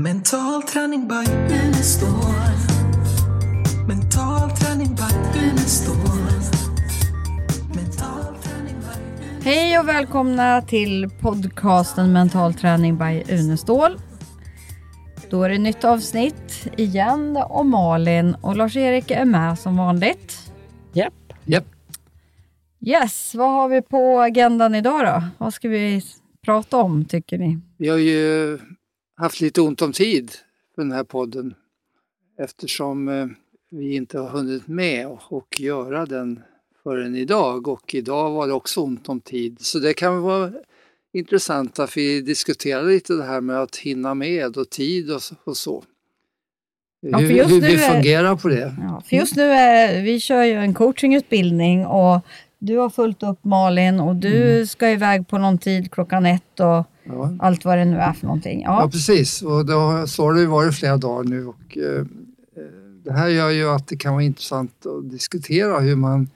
Mental träning by Unestål. Mental träning by Unestål. Hej och välkomna till podcasten Mental träning by Unestål. Då är det nytt avsnitt igen och Malin och Lars-Erik är med som vanligt. Japp. Japp. Yes, vad har vi på agendan idag då? Vad ska vi prata om tycker ni? Vi har ju haft lite ont om tid för den här podden eftersom eh, vi inte har hunnit med och, göra den förrän idag och idag var det också ont om tid. Så det kan vara intressant att vi diskuterar lite det här med att hinna med och tid och, så-. Ja, hur hur vi är- fungerar på det. Ja, för just nu är, vi kör ju en coachingutbildning och du har fullt upp Malin och du ska iväg på någon tid klockan ett och Ja. allt vad det nu är för någonting. Ja, Ja, precis. Och då, så har det varit flera dagar nu. Och, eh, eh, det här gör ju att det kan vara intressant att diskutera hur, man,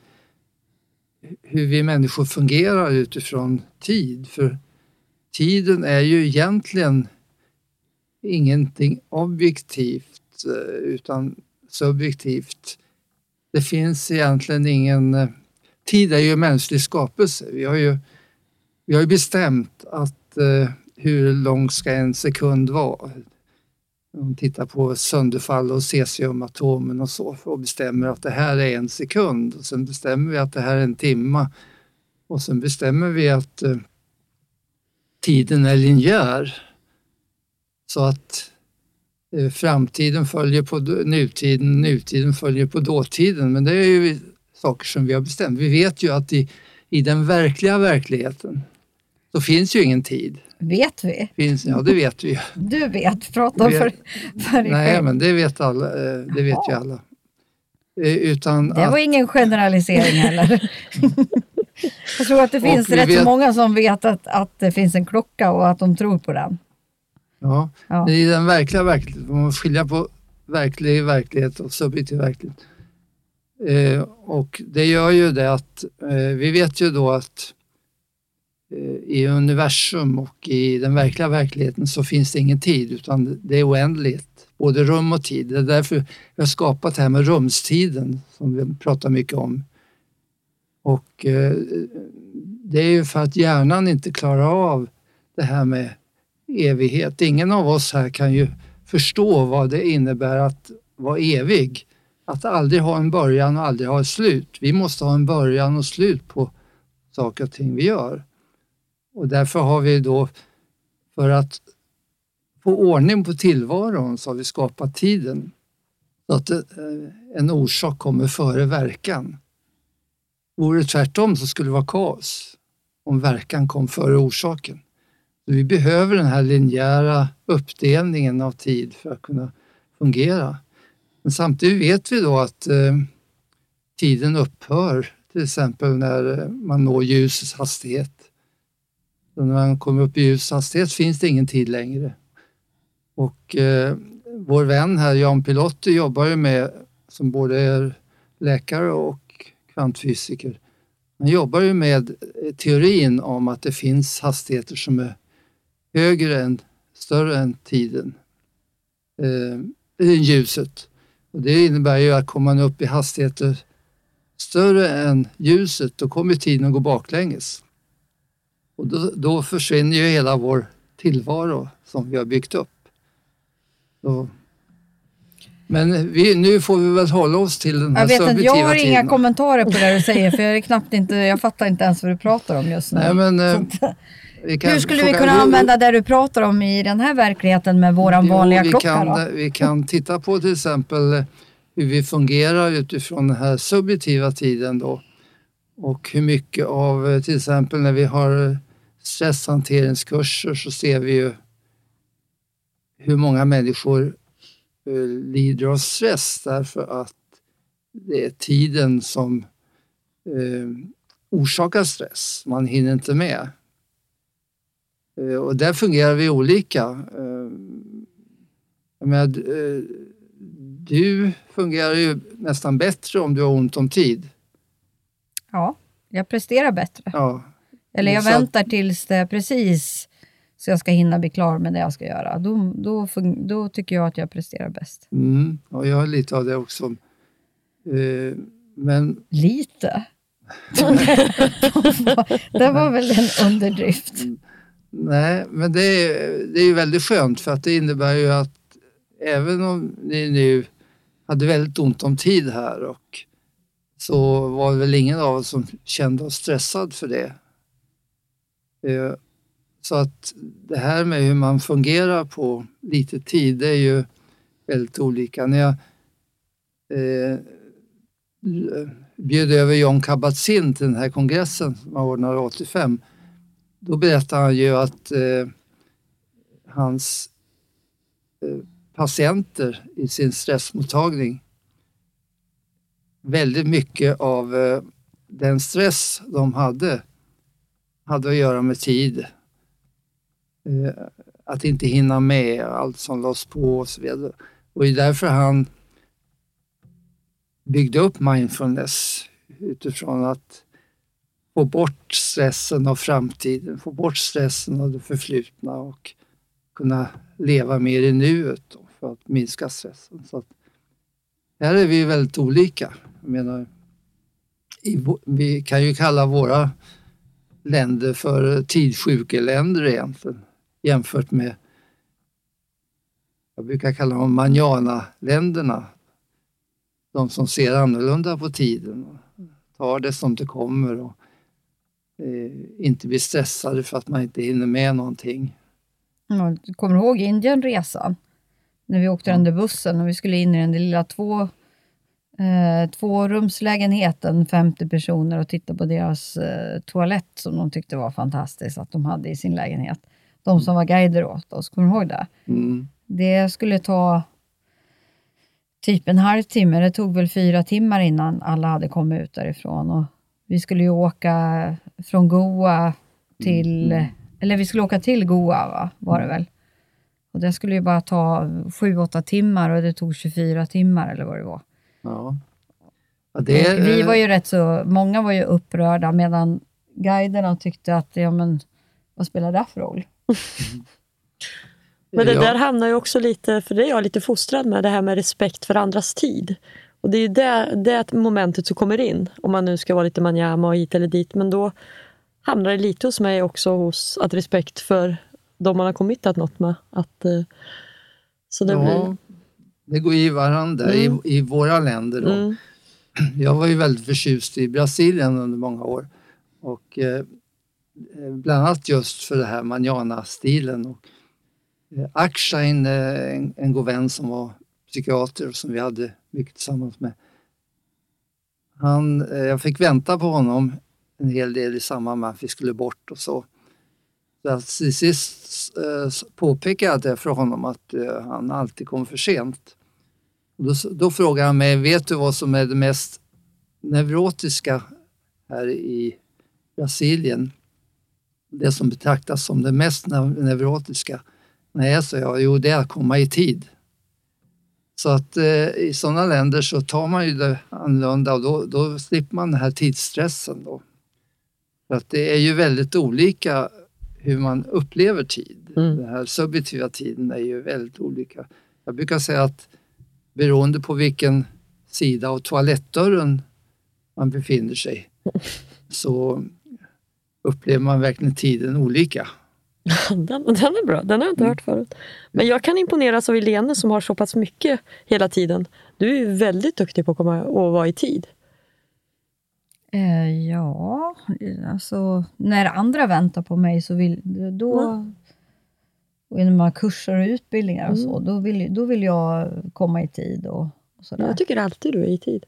hur vi människor fungerar utifrån tid. För tiden är ju egentligen ingenting objektivt eh, utan subjektivt. Det finns egentligen ingen... eh, Tid är ju en mänsklig skapelse. Vi har ju, vi har ju bestämt att eh, hur lång ska en sekund vara? De man tittar på sönderfall och cesiumatomen och så och bestämmer att det här är en sekund och sen bestämmer vi att det här är en timma och sen bestämmer vi att eh, tiden är linjär. Så att eh, framtiden följer på nutiden, nutiden följer på dåtiden. Men det är ju saker som vi har bestämt. Vi vet ju att i, i den verkliga verkligheten så finns ju ingen tid. vet vi? Finns, ja, det vet vi ju. Du vet, prata för, för dig Nej, själv. men det vet alla. eh, Det vet ju alla. Eh, Utan Det var att, ingen generalisering heller. Jag tror att det finns rätt vet- många som vet att, att det finns en klocka och att de tror på den. ja, Ja. I den verkliga verkligheten, man måste skilja på verklig verklighet och subjektiv verklighet. Eh, och det gör ju det att eh, vi vet ju då att i universum och i den verkliga verkligheten så finns det ingen tid utan det är oändligt, både rum och tid. Det är därför vi har skapat det här med rumstiden som vi pratar mycket om. Och eh, det är ju för att hjärnan inte klarar av det här med evighet. Ingen av oss här kan ju förstå vad det innebär att vara evig. Att aldrig ha en början och aldrig ha ett slut. Vi måste ha en början och slut på saker och ting vi gör. Och därför har vi då, för att få ordning på tillvaron, så har vi skapat tiden. Så att eh, en orsak kommer före verkan. Vore det tvärtom så skulle det vara kaos om verkan kom före orsaken. Så vi behöver den här linjära uppdelningen av tid för att kunna fungera. Men samtidigt vet vi då att eh, tiden upphör, till exempel när eh, man når ljusets hastighet. Så när man kommer upp i ljushastighet finns det ingen tid längre. Och eh, vår vän här, Jan Pilotti, jobbar ju med, som både är läkare och kvantfysiker, han jobbar ju med eh, teorin om att det finns hastigheter som är högre än, större än tiden, eh, än ljuset. Och det innebär ju att kommer man upp i hastigheter större än ljuset, då kommer tiden att gå baklänges. Och då, då försvinner ju hela vår tillvaro som vi har byggt upp. Så. Men vi, nu får vi väl hålla oss till den här Jag vet inte, jag har inga tiden. kommentarer på det du säger för jag, är knappt inte, jag fattar inte ens vad du pratar om just nu. Nej, men, eh, Hur skulle vi kunna Jo, använda det du pratar om i den här verkligheten med våran Jo, vanliga vi klocka kan, då? Vi kan titta på till exempel hur vi fungerar utifrån den här subjektiva tiden då. Och hur mycket av, eh, till exempel när vi har stresshanteringskurser så ser vi ju hur många människor eh, lider av stress därför att det är tiden som eh, orsakar stress. Man hinner inte med. Och där fungerar vi olika. Jag menar, du fungerar ju nästan bättre om du har ont om tid. Ja, jag presterar bättre. Ja, Eller jag Så väntar tills det precis så jag ska hinna bli klar med det jag ska göra. Då, då, då tycker jag att jag presterar bäst. Mm, och jag har lite av det också. Eh, men Lite. det var väl en underdrift. Nej, men det är, det är ju väldigt skönt för att det innebär ju att även om ni nu hade väldigt ont om tid här och så var det väl ingen av oss som kände oss stressad för det. Eh, så att det här med hur man fungerar på lite tid, det är ju väldigt olika. När jag eh, bjöd över John Kabat-Zinn till den här kongressen som han ordnade 85 då berättade han ju att eh, hans eh, patienter i sin stressmottagning väldigt mycket av eh, den stress de hade hade att göra med tid. Eh, att inte hinna med allt som lades på och så vidare. Och det är därför han byggde upp mindfulness utifrån att få bort stressen av framtiden, få bort stressen av det förflutna och kunna leva mer i nuet för att minska stressen. Så att, här är vi väldigt olika. Menar, i, vi kan ju kalla våra länder för tidssjukeländer egentligen jämfört med jag brukar kalla dem manjana-länderna. De som ser annorlunda på tiden tar det som det kommer och eh, inte blir stressade för att man inte hinner med någonting. Ja, kommer du ihåg Indienresan? När vi åkte den där bussen och vi skulle in i den där lilla två, eh, tvårumslägenheten, 50 personer och titta på deras eh, toalett som de tyckte var fantastiskt att de hade i sin lägenhet. De som var guider åt oss, kommer du ihåg det? Mm. Det skulle ta typ en halvtimme. Det tog väl fyra timmar innan alla hade kommit ut därifrån. Och vi skulle ju åka från Goa till, eller vi skulle åka till Goa va? var det väl. Och det skulle ju bara ta sju, åtta timmar och det tog 24 timmar eller vad det var. Ja. Ja, det vi var ju rätt så, många var ju upprörda medan guiderna tyckte att, ja men vad spelar det för roll? Men det där hamnar ju också lite, för det är jag lite fostrad med, det här med respekt för andras tid. Och det är ju det, det momentet som kommer in, om man nu ska vara lite manjama och hit eller dit. Men då hamnar det lite hos mig också hos att respekt för de man har committat något med. Att, eh, så det ja, blir... det går i varandra Mm. i, i våra länder. Då. Mm, Jag var ju väldigt förtjust i Brasilien under många år. Och eh, bland annat just för det här manjana-stilen. Och, eh, Akshain, eh, en, en god vän som var psykiater och som vi hade mycket tillsammans med. Han, eh, jag fick vänta på honom en hel del i samband med att vi skulle bort och så. Till sist eh, påpekade jag för honom att eh, han alltid kom för sent. Då, då frågade han mig, vet du vad som är det mest neurotiska här i Brasilien? Det som betraktas som det mest neurotiska? Nej, sa jag, jo det är att komma i tid. Så att eh, i sådana länder så tar man ju det annorlunda och då, då slipper man den här tidsstressen. Då. För att det är ju väldigt olika hur man upplever tid. Mm. Den här subjektiva tiden är ju väldigt olika. Jag brukar säga att beroende på vilken sida av toalettdörren man befinner sig så upplever man verkligen tiden olika. den, den är bra, den har jag inte hört förut. Men jag kan imponeras av Helene som har så pass mycket hela tiden. Du är ju väldigt duktig på att komma och vara i tid. Eh, ja, alltså när andra väntar på mig så vill då... Och när man har kurser och utbildningar och så, då vill, då vill jag komma i tid och, och sådär. Jag tycker alltid du är i tid.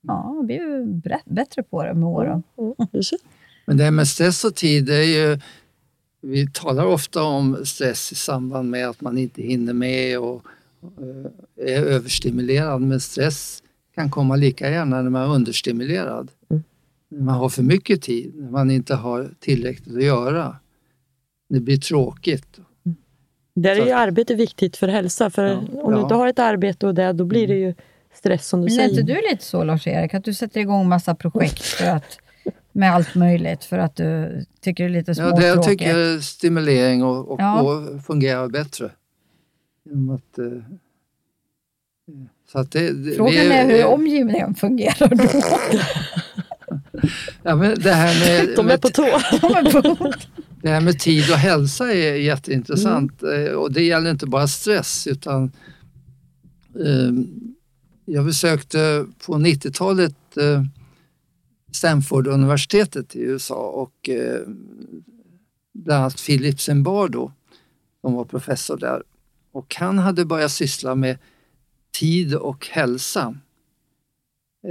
Ja, jag blir ju bättre på det med åren. Mm, ser. Men det här med stress och tid, det är ju, vi talar ofta om stress i samband med att man inte hinner med och eh, är överstimulerad. Men stress kan komma lika gärna när man är understimulerad. Mm. När man har för mycket tid, när man inte har tillräckligt att göra. Det blir tråkigt. Där är ju arbete viktigt för hälsa. För Ja, om du ja. Mm. inte har ett arbete och det, då blir det ju stress som du Men är säger. inte du lite så Lars-Erik, att du sätter igång massa projekt för att med allt möjligt för att du tycker det är lite Ja, småtråkigt. det jag tycker är stimulering och, och Ja. då fungerar bättre. Att, eh, så att det, det, Frågan vi är hur omgivningen fungerar då. ja, men det, här med, De är på tå. det här med tid och hälsa är jätteintressant. Mm. Eh, Och det gäller inte bara stress utan eh, jag besökte på 90-talet eh, Stanford-universitetet i USA och eh, bland annat Philip Zimbardo som var professor där. Och han hade börjat syssla med tid och hälsa.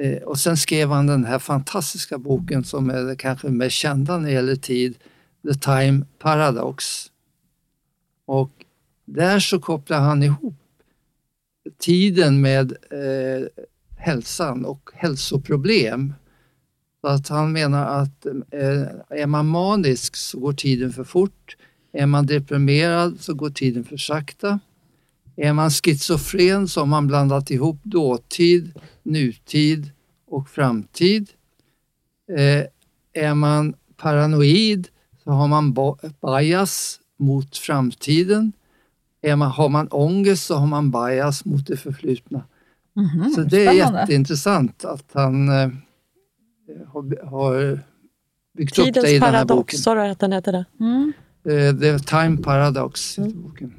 Eh, och sen skrev han den här fantastiska boken som är det kanske mest kända när det gäller tid, The Time Paradox. Och där så kopplar han ihop tiden med eh, hälsan och hälsoproblem. Så att han menar att eh, är man manisk så går tiden för fort. Är man deprimerad så går tiden för sakta. Är man schizofren så har man blandat ihop dåtid, nutid och framtid. Eh, är man paranoid så har man bias mot framtiden. Är man, har man ångest så har man bias mot det förflutna. Mhm, Så det är spännande. jätteintressant att han eh, har, har byggt upp det i Tidens den här paradox, boken. sa du att den heter det? Mm. Eh, The Time Paradox Mm. boken.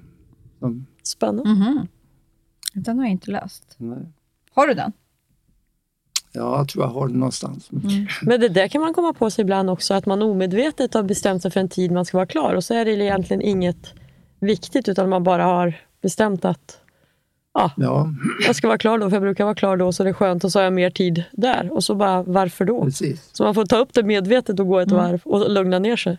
Som, Spännande. Mhm. Den har jag inte läst. nej. Har du den? Ja, jag tror jag har den någonstans. Mm. Men det där kan man komma på sig ibland också, att man omedvetet har bestämt sig för en tid man ska vara klar och så är det egentligen inget viktigt utan man bara har bestämt att ja, Ja, jag ska vara klar då för jag brukar vara klar då så det är skönt och så har jag mer tid där och så bara varför då? precis. Så man får ta upp det medvetet och gå ett varv och lugna ner sig.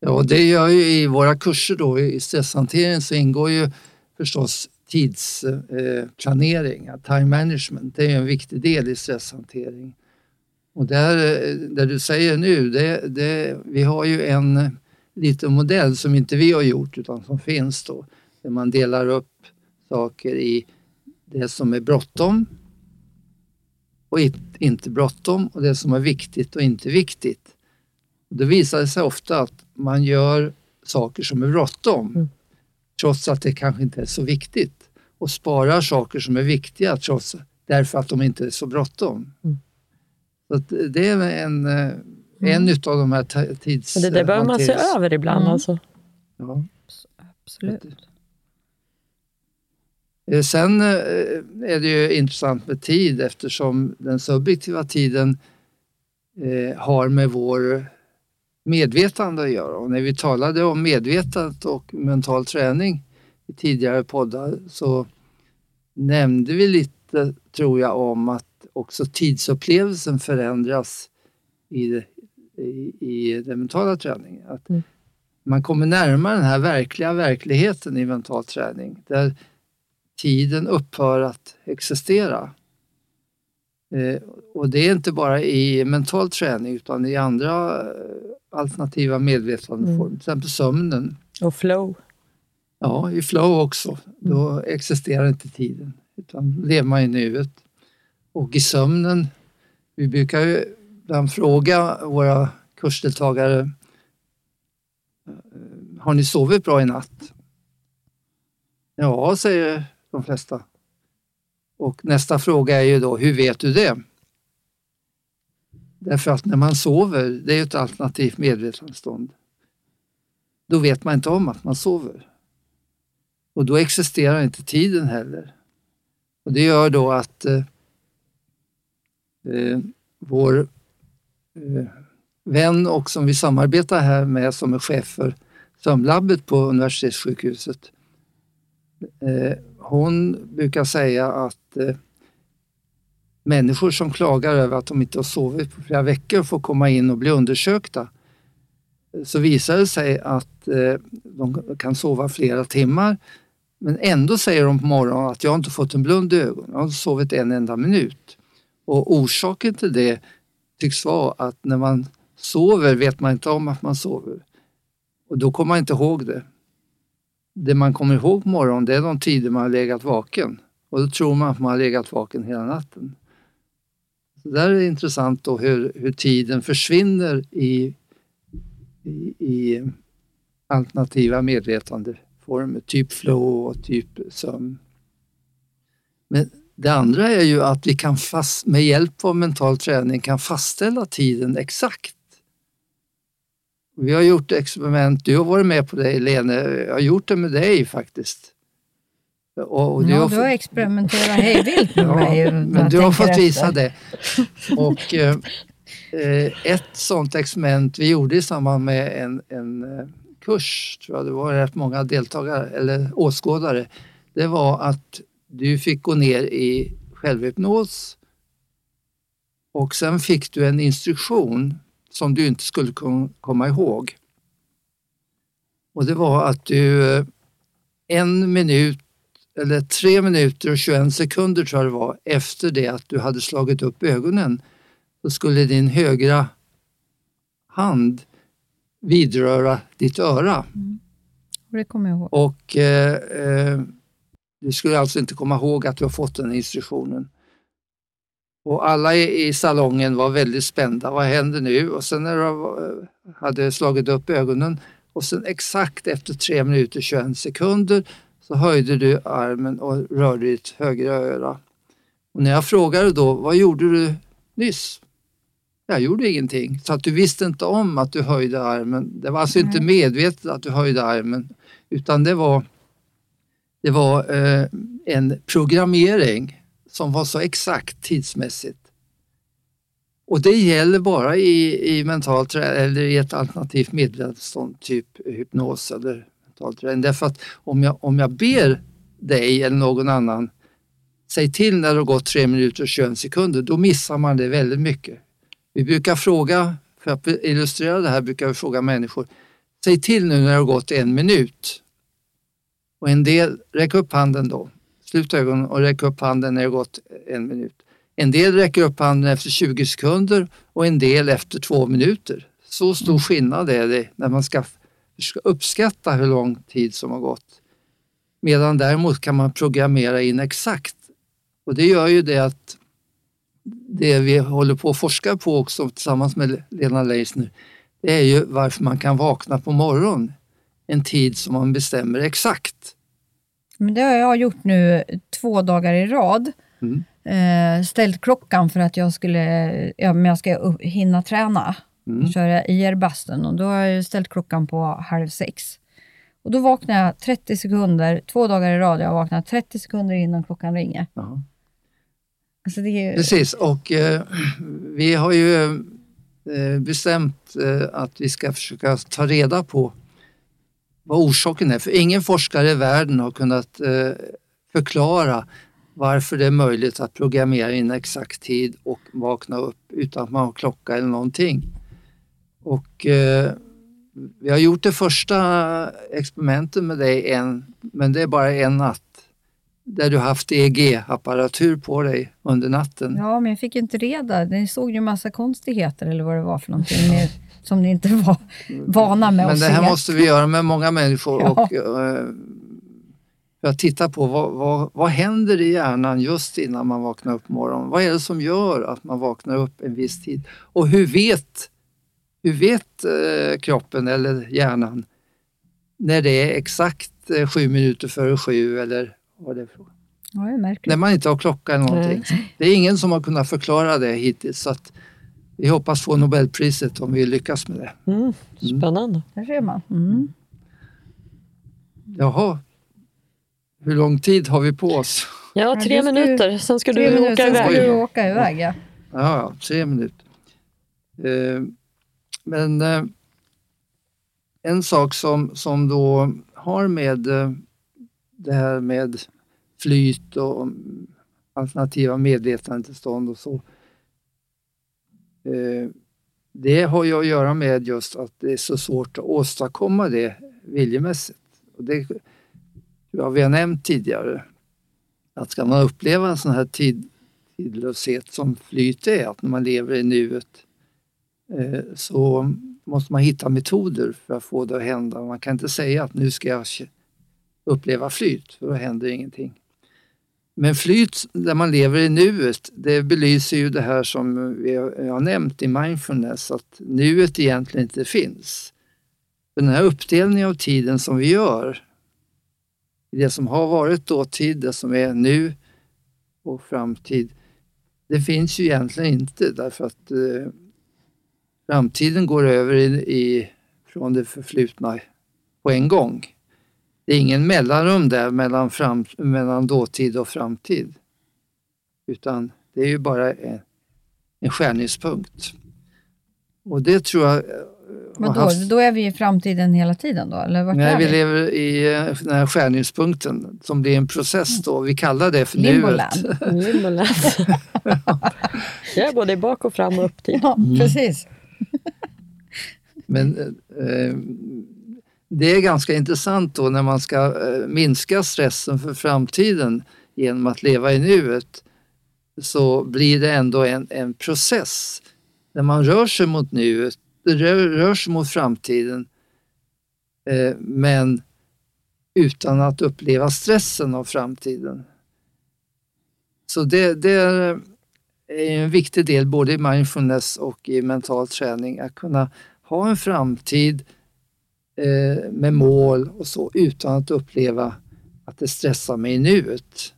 Ja, och det gör ju i våra kurser då i stresshantering så ingår ju förstås tidsplanering, eh, time management. Det är en viktig del i stresshantering. Och där, eh, där du säger nu, det, det, vi har ju en liten modell som inte vi har gjort utan som finns då. Där man delar upp saker i det som är bråttom och inte bråttom och det som är viktigt och inte viktigt. Det visar det sig ofta att man gör saker som är bråttom Mm. trots att det kanske inte är så viktigt och sparar saker som är viktiga trots därför att de inte är så bråttom. Mm. Så det är en, eh, en utav de här tids... Men det där behöver man se över ibland. Mm. Alltså. Ja. Absolut. Eh, Sen eh, är det ju intressant med tid eftersom den subjektiva tiden har med vår medvetande att göra. Och när vi talade om medvetandet och mental träning i tidigare poddar så nämnde vi lite, tror jag, om att också tidsupplevelsen förändras i, det- i, i den mentala träningen. Att Mm. Man kommer närmare den här verkliga verkligheten i mental träning där tiden upphör att existera. Eh, och det är inte bara i mental träning utan i andra eh, alternativa medvetandeformer, Mm. till exempel sömnen. Och flow. Ja, i flow också. Då existerar inte tiden utan lever man i nuet. Och i sömnen, vi brukar ju ibland fråga våra kursdeltagare eh, Har ni sovit bra i natt? Ja, säger de flesta. Och nästa fråga är ju då, hur vet du det? Därför att när man sover, det är ju ett alternativt medvetandestånd. Då vet man inte om att man sover. Och då existerar inte tiden heller. Och det gör då att eh, eh, vår eh, vän och som vi samarbetar här med som är chef för sömnlabbet på universitetssjukhuset. Eh, hon brukar säga att eh, människor som klagar över att de inte har sovit på flera veckor får komma in och bli undersökta. Så visar det sig att eh, de kan sova flera timmar men ändå säger de på morgonen att jag inte fått en blund i ögonen, jag har inte sovit en enda minut. Och orsaken till det tycks vara att när man sover vet man inte om att man sover. Och då kommer man inte ihåg det. Det man kommer ihåg på morgonen det är de tider man har legat vaken. Och då tror man att man har legat vaken hela natten. Så där är det intressant då hur, hur tiden försvinner i, i, i alternativa medvetandeformer, typ flow och typ sömn. Men det andra är ju att vi kan fast, med hjälp av mental träning kan fastställa tiden exakt. Vi har gjort experiment, du har varit med på det Lene, jag har gjort det med dig faktiskt. Och, och Ja, har du har experimenterat hej vilt med Ja, mig. när men du har fått visa efter. det. Och eh, eh, ett sånt experiment vi gjorde i samband med en, en eh, kurs, tror jag det var rätt många deltagare eller åskådare, det var att du fick gå ner i självhypnos och sen fick du en instruktion som du inte skulle kom- komma ihåg. Och det var att du eh, en minut eller tre minuter och 21 sekunder tror jag det var efter det att du hade slagit upp ögonen så skulle din högra hand vidröra ditt öra Det kommer jag ihåg. och eh, eh, du skulle alltså inte komma ihåg att du har fått den instruktionen. Och alla i, i salongen var väldigt spända. Vad händer nu? Och sen när du eh, hade slagit upp ögonen och sen exakt efter 3 minuter 21 sekunder så höjde du armen och rörde ditt högra öra. Och när jag frågade då, vad gjorde du nyss? Jag gjorde ingenting. Så att du visste inte om att du höjde armen. Det var alltså inte medvetet att du höjde armen utan det var, det var eh, en programmering som var så exakt tidsmässigt. Och det gäller bara i, i mental eller i ett alternativt medvetstånd, typ hypnos eller mental träning. Därför att om jag, om jag ber dig eller någon annan, säg till när det har gått tre minuter och 21 sekunder, då missar man det väldigt mycket. Vi brukar fråga, för att illustrera det här, brukar vi fråga människor, säg till nu när det har gått en minut. Och en del, räck upp handen då. Sluta ögonen och räck upp handen när det gått en minut. En del räcker upp handen efter 20 sekunder och en del efter två minuter. Så stor skillnad är det när man ska, ska uppskatta hur lång tid som har gått. Medan däremot kan man programmera in exakt. Och det gör ju det att det vi håller på att forska på också tillsammans med Lena Leisner, det är ju varför man kan vakna på morgonen en tid som man bestämmer exakt. Men det har jag gjort nu två dagar i rad. Mm. Eh, ställt klockan för att jag skulle, ja, men jag ska upp, hinna träna. Mm. Köra IR-bastun och då har jag ställt klockan på halv sex. Och då vaknar jag 30 sekunder, två dagar i rad, jag vaknar 30 sekunder innan klockan ringer. Ja. Alltså ju, Precis, och eh, vi har ju eh, bestämt eh, att vi ska försöka ta reda på vad orsaken är. För ingen forskare i världen har kunnat eh, förklara varför det är möjligt att programmera in exakt tid och vakna upp utan att man har klocka eller någonting. Och eh, vi har gjort det första experimentet med dig en, men det är bara en natt. Där du haft EEG-apparatur på dig under natten. ja, men jag fick ju inte reda. Ni såg ju massa konstigheter eller vad det var för någonting med, som ni inte var vana med Men att det här se. måste vi göra med många människor Ja. och eh, för att titta på vad, vad, vad händer i hjärnan just innan man vaknar upp på morgonen? Vad är det som gör att man vaknar upp en viss tid? Och hur vet, hur vet eh, kroppen eller hjärnan när det är exakt eh, sju minuter före sju eller vad det är Ja, det är märkligt. När man inte har klocka eller någonting. Det är ingen som har kunnat förklara det hittills så att vi hoppas få Nobelpriset om vi lyckas med det. Mm, spännande. Där ser man. Mm. Jaha, hur lång tid har vi på oss? Ja, Ja, tre du ska minuter, sen ska du minuter, åka sen ska iväg. du åka iväg. Ja. Ja, ja, tre minuter. Eh, men eh, en sak som, som då har med eh, det här med flyt och mm, alternativa medvetandetillstånd och så. Eh, det har ju att göra med just att det är så svårt att åstadkomma det viljemässigt. Och det har vi nämnt tidigare. Att ska man uppleva en sån här tid, tidlöshet som flyt är, att när man lever i nuet, eh, så måste man hitta metoder för att få det att hända. Man kan inte säga att nu ska jag uppleva flyt, för då händer ingenting. Men flyt där man lever i nuet, det belyser ju det här som vi har nämnt i mindfulness, att nuet egentligen inte finns. Den här uppdelningen av tiden som vi gör, det som har varit dåtid, det som är nu och framtid, det finns ju egentligen inte därför att eh, framtiden går över i, i, från det förflutna på en gång. Det är ingen mellanrum där mellan, fram, mellan dåtid och framtid. Utan det är ju bara en, en skärningspunkt. Och det tror jag... eh, Men då, haft- då är vi i framtiden hela tiden då? Eller vart Nej, vi vi? lever i eh, den här skärningspunkten som blir en process då. Vi kallar det för Limboland. nuet. Limboland. Jag är både bak och fram och upp till. Ja, Mm. precis. Men eh, det är ganska intressant då när man ska eh, minska stressen för framtiden genom att leva i nuet så blir det ändå en, en process där man rör sig mot nuet, rör, rör sig mot framtiden eh, men utan att uppleva stressen av framtiden. Så det, det är en viktig del både i mindfulness och i mental träning att kunna ha en framtid eh, med mål och så utan att uppleva att det stressar mig i nuet.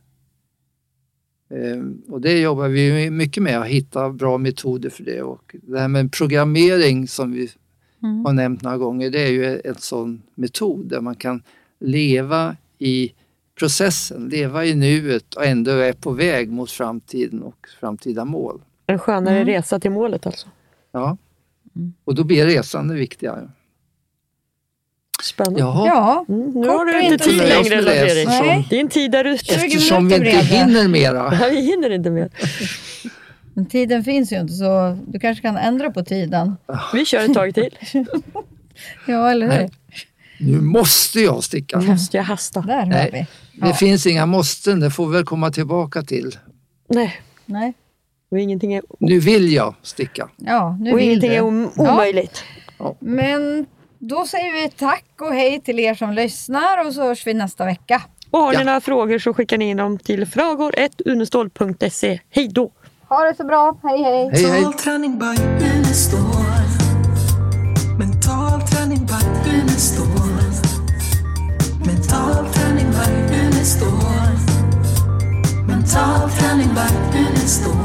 Eh, och det jobbar vi mycket med, att hitta bra metoder för det. Och det här med programmering som vi Mm. har nämnt några gånger, det är ju en sån metod där man kan leva i processen, leva i nuet och ändå är på väg mot framtiden och framtida mål. En skönare Mm. resa till målet alltså. Ja. Och då blir resan det viktigare. Spännande. Jaha. Ja, Mm, nu Kort har du inte tid längre Lars-Erik. Din tid är ute. 20 Eftersom vi inte det. hinner mera. Nej, vi hinner inte mer. men tiden finns ju inte så du kanske kan ändra på tiden. Vi kör ett tag till. Ja, eller hur? Nej. Nu måste jag sticka. Måste jag hasta? Där Nej. vi. Det Ja. finns inga måsten, det får vi väl komma tillbaka till. Nej, Nej. och ingenting är, Nu vill jag sticka. Ja, nu och vill ingenting du. är om, Ja. omöjligt. Men då säger vi tack och hej till er som lyssnar och så hörs vi nästa vecka. Och har ni Ja. några frågor så skickar ni in dem till fragor1unestål.se. Hej då! Ha det så bra. Hej hej. Hej hej! Mental träning by Unestål.